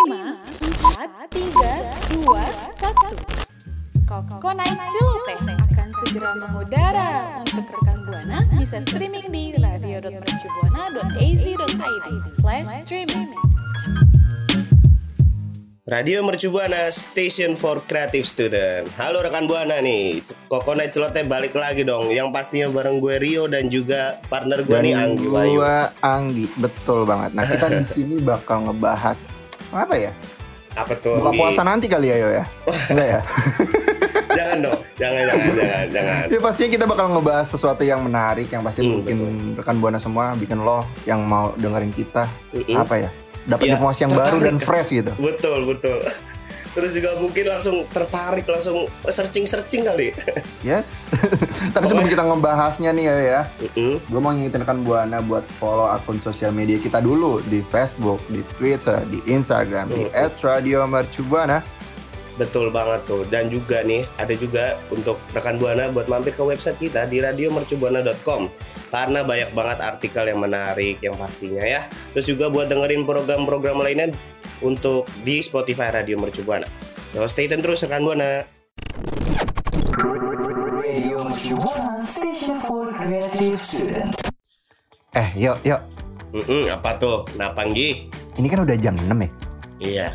4, 3, 2, 1 Koko Naik Celoteh akan segera mengudara Untuk rekan Buana bisa streaming di radio.mercubuana.az.id slash streaming Radio Mercu Buana Station for Creative Student. Halo rekan Buana nih, Koko Night Celoteh balik lagi dong. Yang pastinya bareng gue Rio dan juga partner gue nih Anggi Bayu. Gua Anggi, betul banget. Nah kita di sini bakal ngebahas apa ya? Apa tuh? Buka puasa nanti kali ya yo ya? Enggak ya? jangan dong, jangan, jangan, jangan, jangan. ya pastinya kita bakal ngebahas sesuatu yang menarik yang pasti Hmm, mungkin rekan buana semua bikin lo yang mau dengerin kita Mm-mm. apa ya? Dapat Ya, informasi yang baru dan fresh gitu. Betul, betul. Terus juga mungkin langsung tertarik, langsung searching-searching kali. Yes. Tapi sebelum kita ngebahasnya nih ya, ya Mm-mm. gue mau ngingetin buana buat follow akun sosial media kita dulu di Facebook, di Twitter, di Instagram, di Hmm. @radiomercubuana. Betul banget tuh. Dan juga nih, ada juga untuk rekan Buana buat mampir ke website kita di radiomercubuana.com karena banyak banget artikel yang menarik yang pastinya ya. Terus juga buat dengerin program-program lainnya untuk di Spotify Radio Mercu Buana. So, stay tune terus rekan Buana. Radio Mercubuana Station for Creative Student. Eh, yuk, yuk. Mm-mm, apa tuh? Kenapa Nggi? Ini kan udah jam 6 ya. Iya.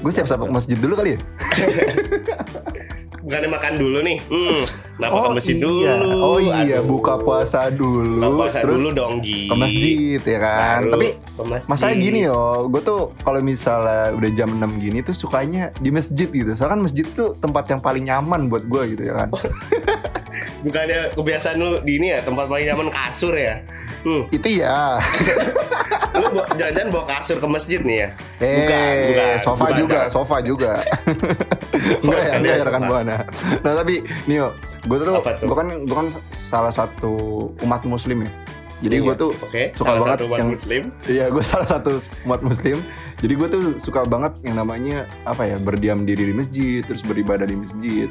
Gue siap-siap ke masjid dulu kali ya? Bukannya makan dulu nih? Hmm, kenapa ke masjid iya. dulu? Oh iya, Aduh. buka puasa dulu. Buka puasa terus dulu dong, Gi. ke masjid ya kan. Baru Tapi ke masalah gini yo, gue tuh kalau misalnya udah jam 6 gini tuh sukanya di masjid gitu. Soalnya kan masjid tuh tempat yang paling nyaman buat gue gitu ya kan. Bukannya kebiasaan lu di ini ya, tempat paling nyaman kasur ya? Hmm. Itu ya. Lu jangan-jangan bawa kasur ke masjid nih ya? Eh, bukan, bukan. sofa bukan, juga, Dar. sofa juga. enggak ya, enggak ya rekan buana. Nah tapi Nio, gue tuh, Apa tuh? gue kan, gue kan salah satu umat muslim ya. Jadi Iya, gue tuh Oke, suka salah banget satu umat yang- muslim. Iya, gue salah satu umat muslim. Jadi gue tuh suka banget yang namanya apa ya berdiam diri di masjid, terus beribadah di masjid.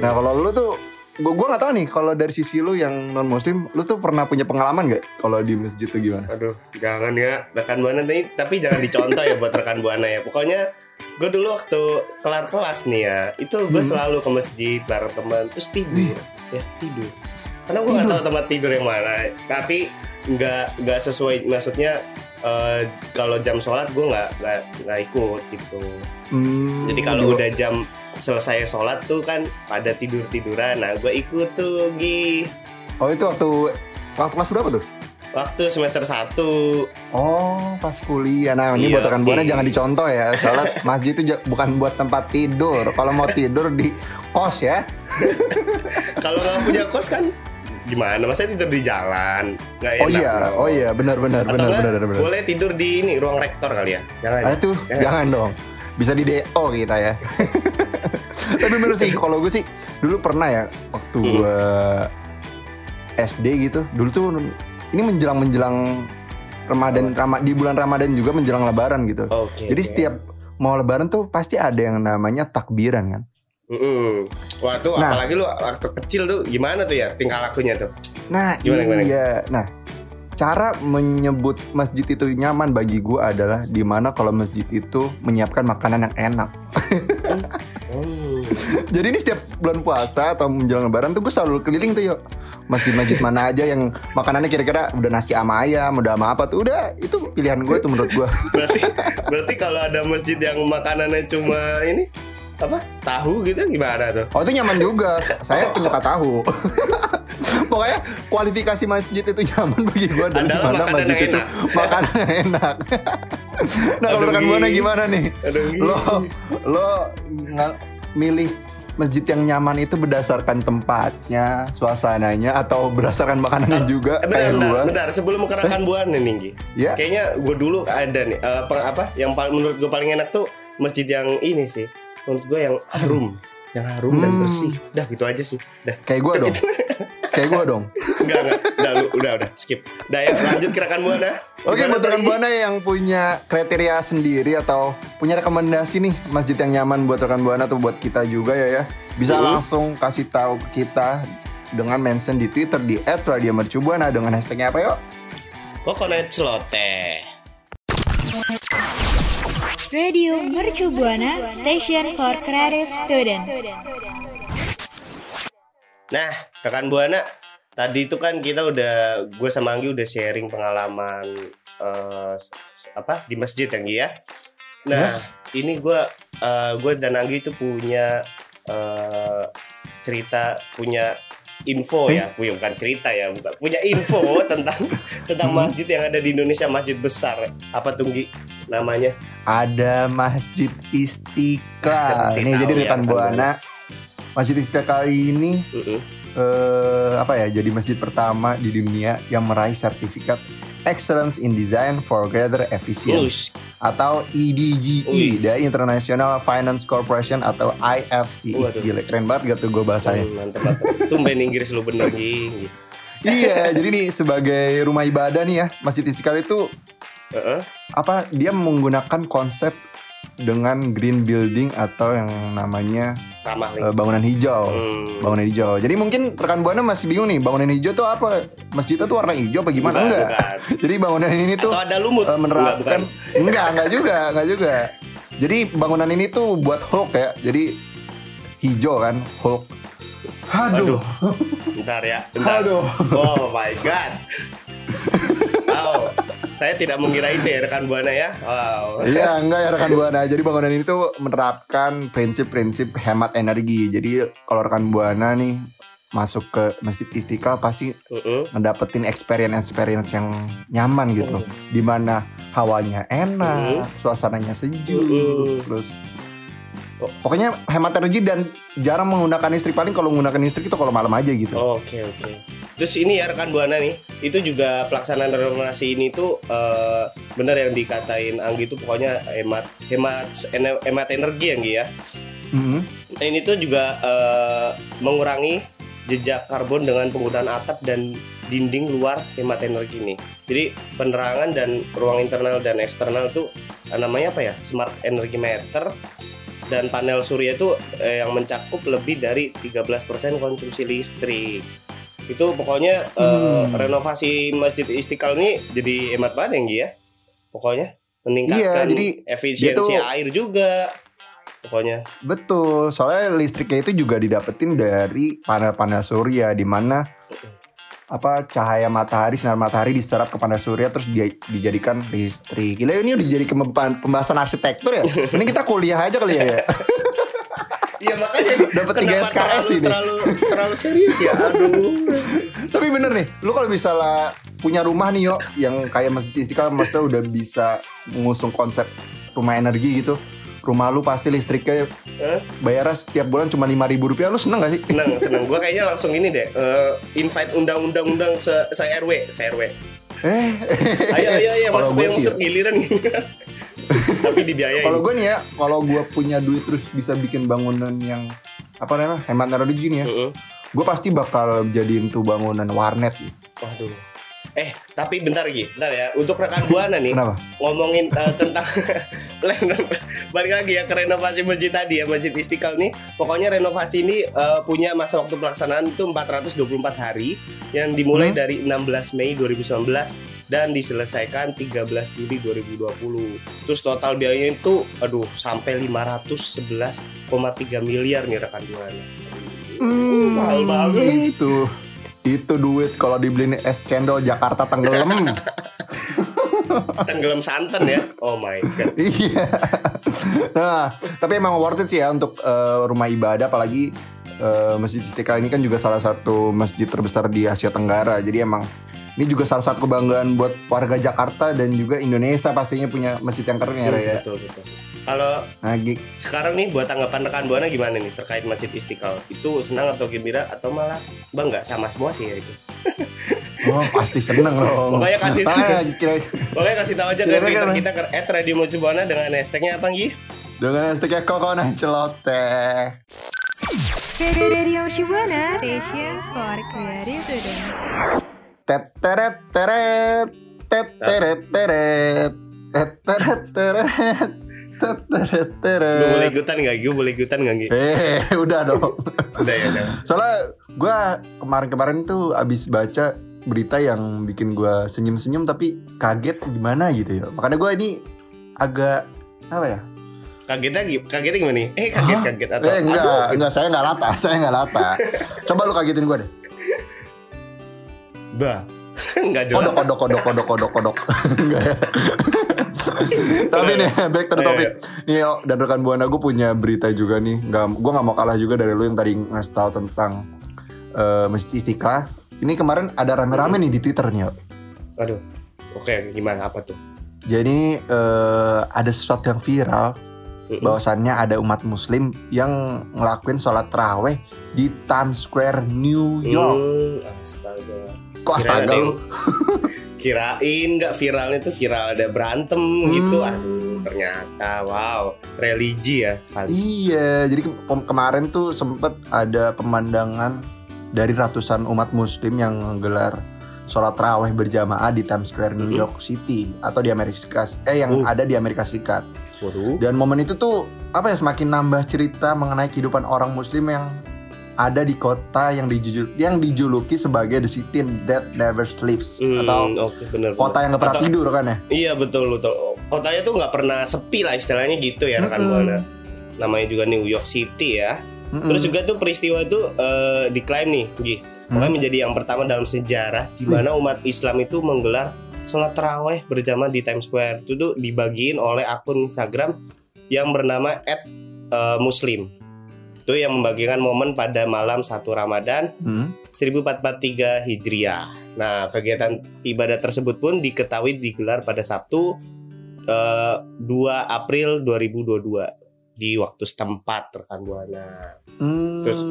Nah kalau lu tuh, gue gue nggak tahu nih kalau dari sisi lu yang non muslim, lu tuh pernah punya pengalaman gak kalau di masjid tuh gimana? Aduh, jangan ya rekan buana nih, tapi jangan dicontoh ya buat rekan buana ya. Pokoknya gue dulu waktu kelar kelas nih ya, itu gue Hmm. selalu ke masjid bareng teman, terus tidur, ya tidur. Karena gue nggak tahu tempat tidur yang mana, tapi nggak nggak sesuai, maksudnya eh, kalau jam sholat gue nggak nggak ikut gitu. Hmm, Jadi kalau udah jam selesai sholat tuh kan pada tidur tiduran, nah gue ikut tuh Gi. oh itu waktu waktu kelas berapa tuh? Waktu semester 1 Oh, pas kuliah. Nah, ini Iya, buat rekan buana iya. jangan dicontoh ya. Soalnya masjid itu bukan buat tempat tidur. Kalau mau tidur di kos ya. Kalau nggak punya kos kan gimana? Masa tidur di jalan? Nggak Oh enak iya, dong. oh iya, benar benar Atau benar benar benar. boleh tidur di ini ruang rektor kali ya? Jangan. Ah, tuh, Ya. jangan dong. Bisa di DO kita ya. Tapi bener sih, kalau gue sih dulu pernah ya waktu Hmm. gue SD gitu. Dulu tuh ini menjelang menjelang Ramadan, Rama- di bulan Ramadan juga menjelang Lebaran gitu. Oke. Jadi setiap mau Lebaran tuh pasti ada yang namanya takbiran kan. Mm-mm. Wah tuh Nah. apalagi lu waktu kecil tuh gimana tuh ya tingkah lakunya tuh? Nah, Gimana, gimana? iya. Nah, cara menyebut masjid itu nyaman bagi gue adalah di mana kalau masjid itu menyiapkan makanan yang enak. Oh. Jadi ini setiap bulan puasa atau menjelang lebaran tuh gue selalu keliling tuh yuk. Masjid-masjid mana aja yang makanannya kira-kira udah nasi sama ayam, udah sama apa tuh udah itu pilihan gue tuh menurut gue. Berarti berarti kalau ada masjid yang makanannya cuma ini apa tahu gitu gimana tuh? Oh itu nyaman juga. Saya penyuka tahu. Pokoknya kualifikasi masjid itu nyaman bagi gue dari Adalah mana makanan masjid yang itu enak. makanan yang enak. nah kalau rekan buana gimana nih? Aduh, Gi. Lo lo nggak milih masjid yang nyaman itu berdasarkan tempatnya, suasananya, atau berdasarkan makanannya juga Eh, bentar, kayak bentar, bentar, sebelum ke rekan buana nih. Ya. Kayaknya gue dulu ada nih eh, apa, apa yang paling menurut gue paling enak tuh masjid yang ini sih. Menurut gue yang harum, yang harum dan Hmm. bersih. Dah gitu aja sih. Dah. Kayak gue dong. Kayak gue dong. Enggak enggak. Udah lu, udah udah skip. Udah ya lanjut ke rekan buana. Oke, Gimana buat rekan buana yang punya kriteria sendiri atau punya rekomendasi nih masjid yang nyaman buat rekan buana atau buat kita juga ya ya, bisa Mhm. langsung kasih tahu kita dengan mention di Twitter di @radiomercubuana dengan hashtagnya apa yuk? Coconut celoteh. Radio Mercu Buana Station for Creative Student. Nah, rekan Buana, tadi itu kan kita udah gue sama Anggi udah sharing pengalaman eh, apa di masjid Anggi ya. Nah, Yes. ini gue eh, gue dan Anggi itu punya eh, cerita, punya info Eh? ya, punya bukan cerita ya, bukan punya info tentang tentang Hmm. masjid yang ada di Indonesia, masjid besar. Apa tuh Nggi namanya? Ada Masjid Istiqlal. Pasti Nih jadi ya, rekan rekan Buana Masjid Istiqlal ini Mm-mm. eh, apa ya? Jadi masjid pertama di dunia yang meraih sertifikat Excellence in Design for Greater Efficiency atau E EDGE dari International Finance Corporation atau IFC. Ih, Waduh. Gila keren banget gak tuh gue bahasanya. hmm, mantep. Tumben Inggris lu bener Nggi. iya, jadi nih sebagai rumah ibadah nih ya, Masjid Istiqlal itu Heeh. apa dia menggunakan konsep dengan green building atau yang namanya Ramah eh, bangunan hijau. Hmm. Bangunan hijau. Jadi mungkin rekan buana masih bingung nih, bangunan hijau tuh apa? Masjidnya tuh warna hijau apa gimana? Bukan, enggak. bukan. Jadi bangunan ini tuh Atau ada lumut? eh, menerapkan Enggak, bukan. enggak, enggak juga, enggak juga. Jadi bangunan ini tuh buat Hulk ya. Jadi hijau kan, Hulk. Aduh. Bentar ya, bentar. Aduh. Oh my god. Saya tidak mengira itu ya rekan buana ya. Wow. Iya enggak ya rekan buana. Jadi bangunan ini tuh menerapkan prinsip-prinsip hemat energi. Jadi kalau rekan buana nih masuk ke Masjid Istiqlal pasti Mm-mm. ngedapetin experience-experience yang nyaman gitu. Di mana hawanya enak, suasananya sejuk, Mm-mm. terus pokoknya hemat energi dan jarang menggunakan listrik. Paling kalau menggunakan listrik itu kalau malam aja gitu. Oke oke. Terus ini ya rekan buana nih, itu juga pelaksanaan renovasi ini tuh eh, bener yang dikatain Anggi itu pokoknya hemat hemat hemat energi Anggi ya. Mhm. Nah, ini tuh juga eh, mengurangi jejak karbon dengan penggunaan atap dan dinding luar hemat energi nih. Jadi penerangan dan ruang internal dan eksternal tuh namanya apa ya? Smart Energy Meter dan panel surya itu eh, yang mencakup lebih dari 13% konsumsi listrik. Itu pokoknya eh, Hmm. renovasi Masjid Istiqlal ini jadi hemat banget ya, Nggi, ya. Pokoknya meningkatkan Iya, jadi efisiensi air juga. Pokoknya Betul, soalnya listriknya itu juga didapetin dari panel-panel surya di mana apa cahaya matahari sinar matahari diserap ke panel surya terus dia dijadikan listrik. Gila ini udah jadi pembahasan arsitektur ya. Ini kita kuliah aja kali ya. ya? Iya makanya Dapat tiga SKS terlalu, ini. terlalu terlalu serius ya. Aduh. Tapi bener nih, lu kalau misalnya punya rumah nih yo yang kayak Masjid Istiqlal maksudnya udah bisa mengusung konsep rumah energi gitu. Rumah lu pasti listriknya Hah? bayarnya setiap bulan cuma lima ribu rupiah. Lu seneng gak sih? Senang, senang. Gua kayaknya langsung ini deh. eh, invite undang-undang undang se, se RW, se RW. Eh, Ayo ayo ayo masuk yang sih masuk ya, giliran. Tapi dibiayain. Kalau gue nih ya, kalau gue punya duit terus bisa bikin bangunan yang apa namanya hemat energi nih ya, Heeh. gue pasti bakal jadiin tuh bangunan warnet sih. Waduh. Eh, tapi bentar lagi, bentar ya. Untuk rekan buana nih, Kenapa? ngomongin eh, tentang balik lagi ya ke renovasi masjid tadi ya masjid Istiqlal nih. Pokoknya renovasi ini eh, punya masa waktu pelaksanaan itu 424 hari yang dimulai Hmm. dari 16 Mei 2019 dan diselesaikan 13 Juli 2020 terus total biayanya itu aduh sampai 511,3 miliar nih rekan buana. Hmm, mahal banget. Itu itu duit kalau dibeliin es cendol Jakarta tenggelam. tenggelam santan ya oh my god Iya. nah, tapi emang worth it sih ya untuk eh, rumah ibadah apalagi eh, Masjid Istiqlal ini kan juga salah satu masjid terbesar di Asia Tenggara. Jadi emang ini juga salah satu kebanggaan buat warga Jakarta dan juga Indonesia pastinya punya masjid yang keren ya, Ray, ya. betul betul kalau Nah, Gi- sekarang nih buat tanggapan rekan buana gimana nih terkait Masjid Istiqlal? Itu senang atau gembira atau malah bangga sama semua sih ya itu. oh pasti seneng loh. Pokoknya kasih- Ah, kira- Pokoknya kasih tahu aja ke Twitter kita ke @radiomercubuana dengan hashtagnya apa Gi? dengan hashtagnya kokona celoteh. Radio Shibuana Station for Creative Student. Tet teret teret tet teret teret tet teret teret Lu boleh ikutan nggak? Gue boleh ikutan nggak Gi? Eh, udah dong. Udah ya udah. Soalnya gue kemarin-kemarin tuh abis baca berita yang bikin gue senyum-senyum tapi kaget gimana gitu ya. Makanya gue ini agak apa ya? Kagetnya kagetnya gimana nih? Eh kaget Hah? kaget atau eh enggak, aduh, enggak saya enggak lata, saya enggak lata. Coba lu kagetin gue deh. bah. Enggak jelas. Kodok, kodok, kodok, kodok, kodok, kodok. Tapi nih, back to the Iya, topic. Nih, Yo, dan rekan Buana gue punya berita juga nih. Nggak, gue nggak mau kalah juga dari lu yang tadi ngasih tahu tentang eh Masjid Istiqlal. Ini kemarin ada rame-rame nih di Twitter nih, Yo. Aduh. Oke, gimana apa tuh? Jadi eh, ada sesuatu yang viral bahwasannya ada umat muslim yang ngelakuin sholat terawih di Times Square New York. Hmm, astaga. Kok astaga lu? Kirain nggak viralnya tuh viral ada berantem Hmm. gitu. Aduh, ternyata wow, religi ya kali. Iya, jadi ke- kemarin tuh sempet ada pemandangan dari ratusan umat muslim yang menggelar sholat terawih berjamaah di Times Square New Mhm. York City atau di Amerika Serikat, eh yang Uh. ada di Amerika Serikat. Waduh. Dan momen itu tuh apa ya semakin nambah cerita mengenai kehidupan orang muslim yang ada di kota yang dijulu- yang dijuluki sebagai the city that never sleeps Hmm, atau oke bener. kota yang gak pernah Atau- tidur kan ya. Iya betul betul. Kotanya tuh nggak pernah sepi lah istilahnya gitu ya rekan Mm-mm. buana. Namanya juga New York City ya. Mm-mm. Terus juga tuh peristiwa itu eh, diklaim nih, Gi. Hmm. Menjadi yang pertama dalam sejarah di mana umat Islam itu menggelar sholat taraweh berjamaah di Times Square. Itu tuh dibagiin oleh akun Instagram yang bernama @muslim. Itu yang membagikan momen pada malam satu Ramadan Hmm. 1443 Hijriah. Nah, kegiatan ibadah tersebut pun diketahui digelar pada Sabtu eh, 2 April 2022 di waktu setempat rekan buana. Hmm. Terus,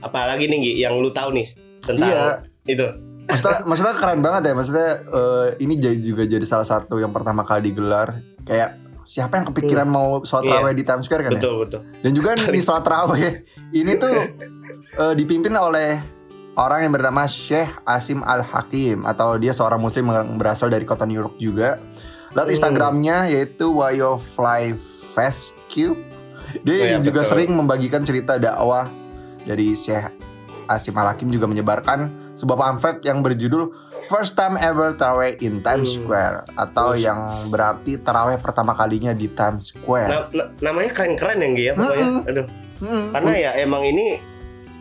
Apalagi nih yang lu tahu nih tentang Iya. itu. maksudnya, maksudnya keren banget ya maksudnya eh, ini jadi juga jadi salah satu yang pertama kali digelar kayak siapa yang kepikiran mau sholat Iya. terawih di Times Square kan ya Betul betul. dan juga di sholat terawih ini tuh eh, dipimpin oleh orang yang bernama Syekh Asim Al Hakim atau dia seorang muslim yang berasal dari kota New York juga lewat Hmm. Instagramnya yaitu Wayo Fly Fescue dia Oh, iya, juga betul. sering membagikan cerita dakwah dari Syekh Asim Al Hakim juga menyebarkan sebuah pamflet yang berjudul First Time Ever Tarawih in Times Hmm. Square atau Terus. yang berarti tarawih pertama kalinya di Times Square. Na- na- namanya keren-keren ya Gi ya pokoknya. Mm-mm. Aduh, Hmm. karena ya emang ini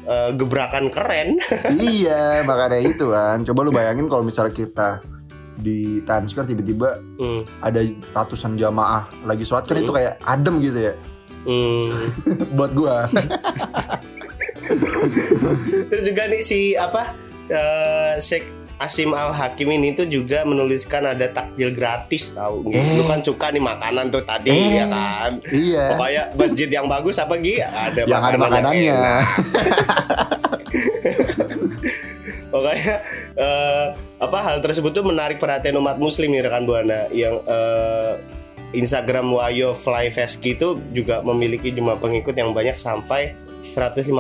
eh, gebrakan keren. iya, makanya itu kan. Coba lu bayangin kalau misalnya kita di Times Square tiba-tiba Hmm, ada ratusan jamaah lagi sholat kan Hmm. itu kayak adem gitu ya hmm. buat gua. Terus juga nih si apa eh Sheikh Asim Al Hakim ini tuh juga menuliskan ada takjil gratis tahu. Gi. Eh. Lu kan suka nih makanan tuh tadi Eh. ya kan. iya. Pokoknya masjid yang bagus apa Gi? Ada yang ada makanan makanannya. Pokoknya eh, apa hal tersebut tuh menarik perhatian umat muslim nih rekan Buana yang eh, Instagram Wayo Fly itu juga memiliki jumlah pengikut yang banyak sampai 156.000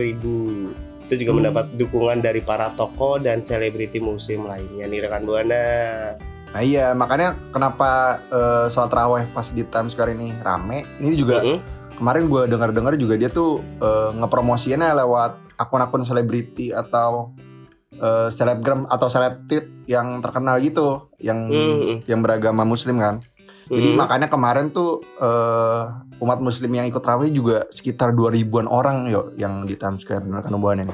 ribu itu juga Hmm. mendapat dukungan dari para tokoh dan selebriti muslim lainnya nih rekan Buana. Nah iya, makanya kenapa eh, sholat raweh pas di Times Square ini rame. Ini juga Mm-mm. kemarin gua dengar-dengar juga dia tuh eh, ngepromosiinnya lewat akun-akun selebriti atau eh, selebgram atau selebtit yang terkenal gitu, yang Mm-mm. yang beragama Muslim kan. Jadi Mm-mm. makanya kemarin tuh eh, umat Muslim yang ikut raweh juga sekitar 2000-an orang yo yang di Times Square kan hubungannya.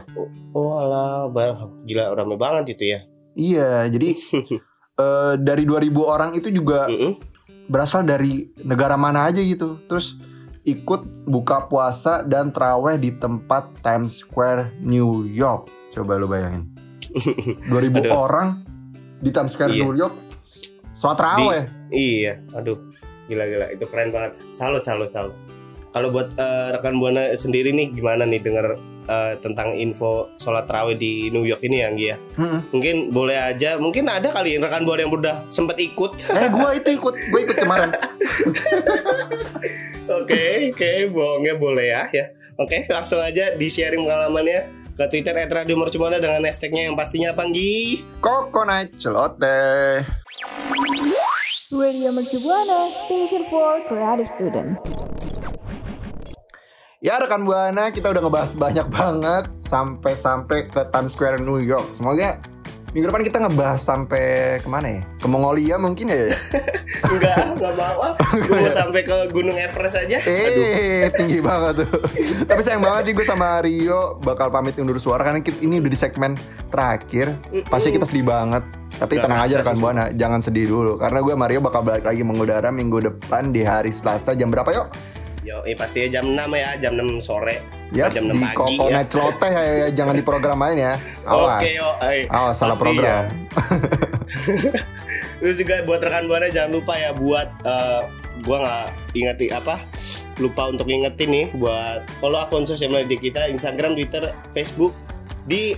Oh alah, bah- gila rame banget itu ya. Iya, jadi eh, dari 2000 orang itu juga Mm-mm. berasal dari negara mana aja gitu. Terus ikut buka puasa dan traweh di tempat Times Square New York. Coba lu bayangin. 2000 Aduh. orang di Times Square Iya. New York sholat traweh. Iya, aduh, gila-gila, itu keren banget. Salut, salut, salut. Kalau buat eh, rekan buana sendiri nih, gimana nih dengar eh, tentang info sholat tarawih di New York ini ya, Anggi ya? Mm-mm. Mungkin boleh aja, mungkin ada kali rekan buana yang udah sempet ikut. Eh gua itu ikut, gua ikut kemarin. Oke, oke, bohongnya boleh ya, ya. Oke, langsung aja di sharing pengalamannya ke Twitter @radiomercubuana dengan hashtagnya yang pastinya apa? Coconut celoteh. Radio Mercu Buana, Station for Creative Student. Ya rekan buana kita udah ngebahas banyak banget sampai-sampai ke Times Square New York. Semoga Minggu depan kita ngebahas sampai ke mana ya? Ke Mongolia mungkin ya? Enggak, enggak mau. Gue mau sampai ke Gunung Everest aja. Eh, tinggi banget tuh. Tapi sayang banget nih gue sama Rio bakal pamit undur suara karena kita- ini udah di segmen terakhir. Pasti kita sedih banget. Tapi Gak tenang aja rekan sih. Buana, jangan sedih dulu. Karena gue sama Rio bakal balik lagi mengudara minggu depan di hari Selasa jam berapa yuk? Yo, eh, pastinya jam 6 ya, jam 6 sore. Ya, jam 6 di pagi Koko ya. Celoteh ya, ya, jangan di program lain ya. Awas. Oke, yo. eh, Awas salah program. ya. Terus juga buat rekan buana jangan lupa ya buat eh, gua nggak ingetin apa lupa untuk ingetin nih buat follow akun sosial media kita Instagram, Twitter, Facebook di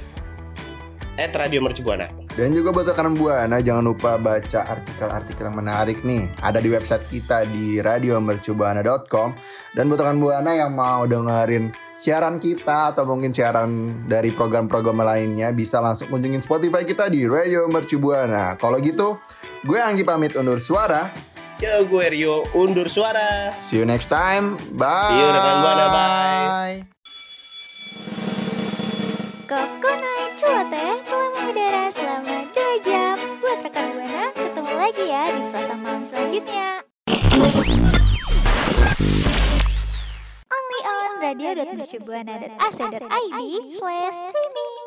@radiomercubuana. Dan juga buat rekan Buana jangan lupa baca artikel-artikel yang menarik nih. Ada di website kita di radiomercubuana.com dan buat rekan Buana yang mau dengerin siaran kita atau mungkin siaran dari program-program lainnya bisa langsung kunjungin Spotify kita di Radio Mercu Buana. Kalau gitu, gue Anggi pamit undur suara. Yo, gue Rio undur suara. See you next time. Bye. See you, rekan Buana. Bye. Kokonai Celoteh telah mengudara selama 2 jam. Buat rekan Buana, ketemu lagi ya di Selasa malam selanjutnya. Only on radio.mercubuana.ac.id slash streaming.